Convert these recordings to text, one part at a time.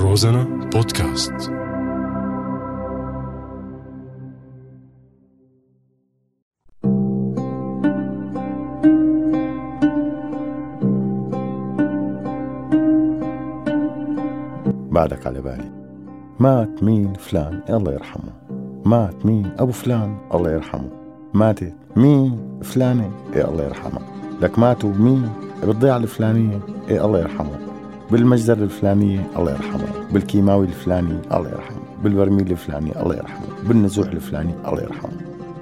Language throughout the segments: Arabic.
روزانا بودكاست. بعدك على بالي. مات مين فلان؟ الله يرحمه. مات مين أبو فلان؟ الله يرحمه. ماتت مين فلانة؟ إيه الله يرحمها. لك ماتوا مين؟ بالضيعة الفلانية؟ إيه الله يرحمه. بالمجزرة الفلانية الله يرحمه بالكيماوي الفلاني الله يرحمه بالبرميل الفلاني الله يرحمه بالنزوح الفلاني الله يرحمه.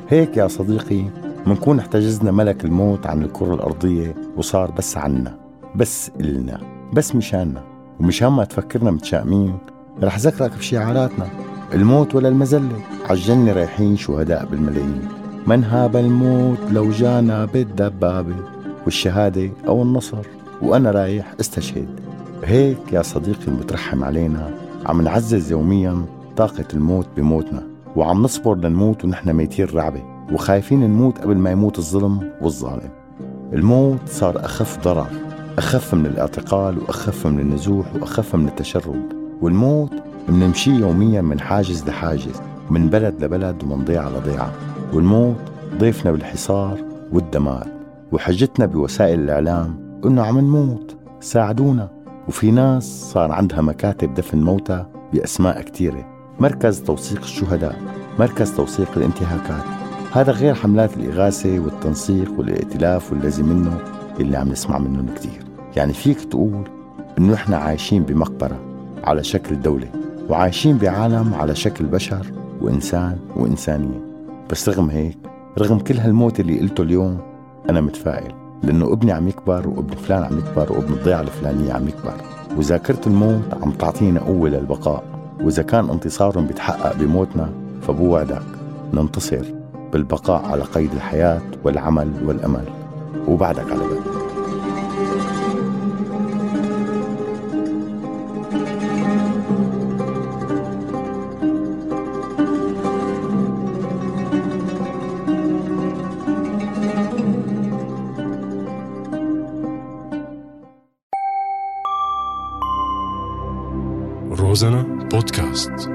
هيك يا صديقي منكون احتجزنا ملك الموت عن الكرة الأرضية وصار بس عنا بس إلنا بس مشاننا. ومشان ما تفكرنا متشائمين رح ذكرك بشعاراتنا الموت ولا المزلة. عالجنة رايحين شهداء بالملايين. من هاب الموت لو جانا بالدبابة والشهادة أو النصر. وأنا رايح استشهد. هيك يا صديقي المترحم علينا عم نعزز يوميا طاقة الموت بموتنا وعم نصبر لنموت ونحن ميتين رعبة وخايفين نموت قبل ما يموت الظلم والظالم. الموت صار أخف ضرر أخف من الاعتقال وأخف من النزوح وأخف من التشرد. والموت منمشي يوميا من حاجز لحاجز من بلد لبلد ومن ضيعة لضيعة. والموت ضيفنا بالحصار والدمار وحجتنا بوسائل الإعلام إنه عم نموت. ساعدونا. وفي ناس صار عندها مكاتب دفن موتى بأسماء كثيرة مركز توثيق الشهداء مركز توثيق الانتهاكات. هذا غير حملات الإغاثة والتنسيق والائتلاف والذي منه اللي عم نسمع منهم كثير يعني فيك تقول إنه إحنا عايشين بمقبرة على شكل دولة وعايشين بعالم على شكل بشر وإنسان وإنسانية. بس رغم هيك رغم كل هالموت اللي قلته اليوم أنا متفائل. لأنه ابني عم يكبر وابن فلان عم يكبر وابن الضيعة الفلانية عم يكبر. وذاكرة الموت عم تعطينا قوة للبقاء. وإذا كان انتصارهم بيتحقق بموتنا فبوعدك ننتصر بالبقاء على قيد الحياة والعمل والأمل. وبعدك على بالك. روزانا بودكاست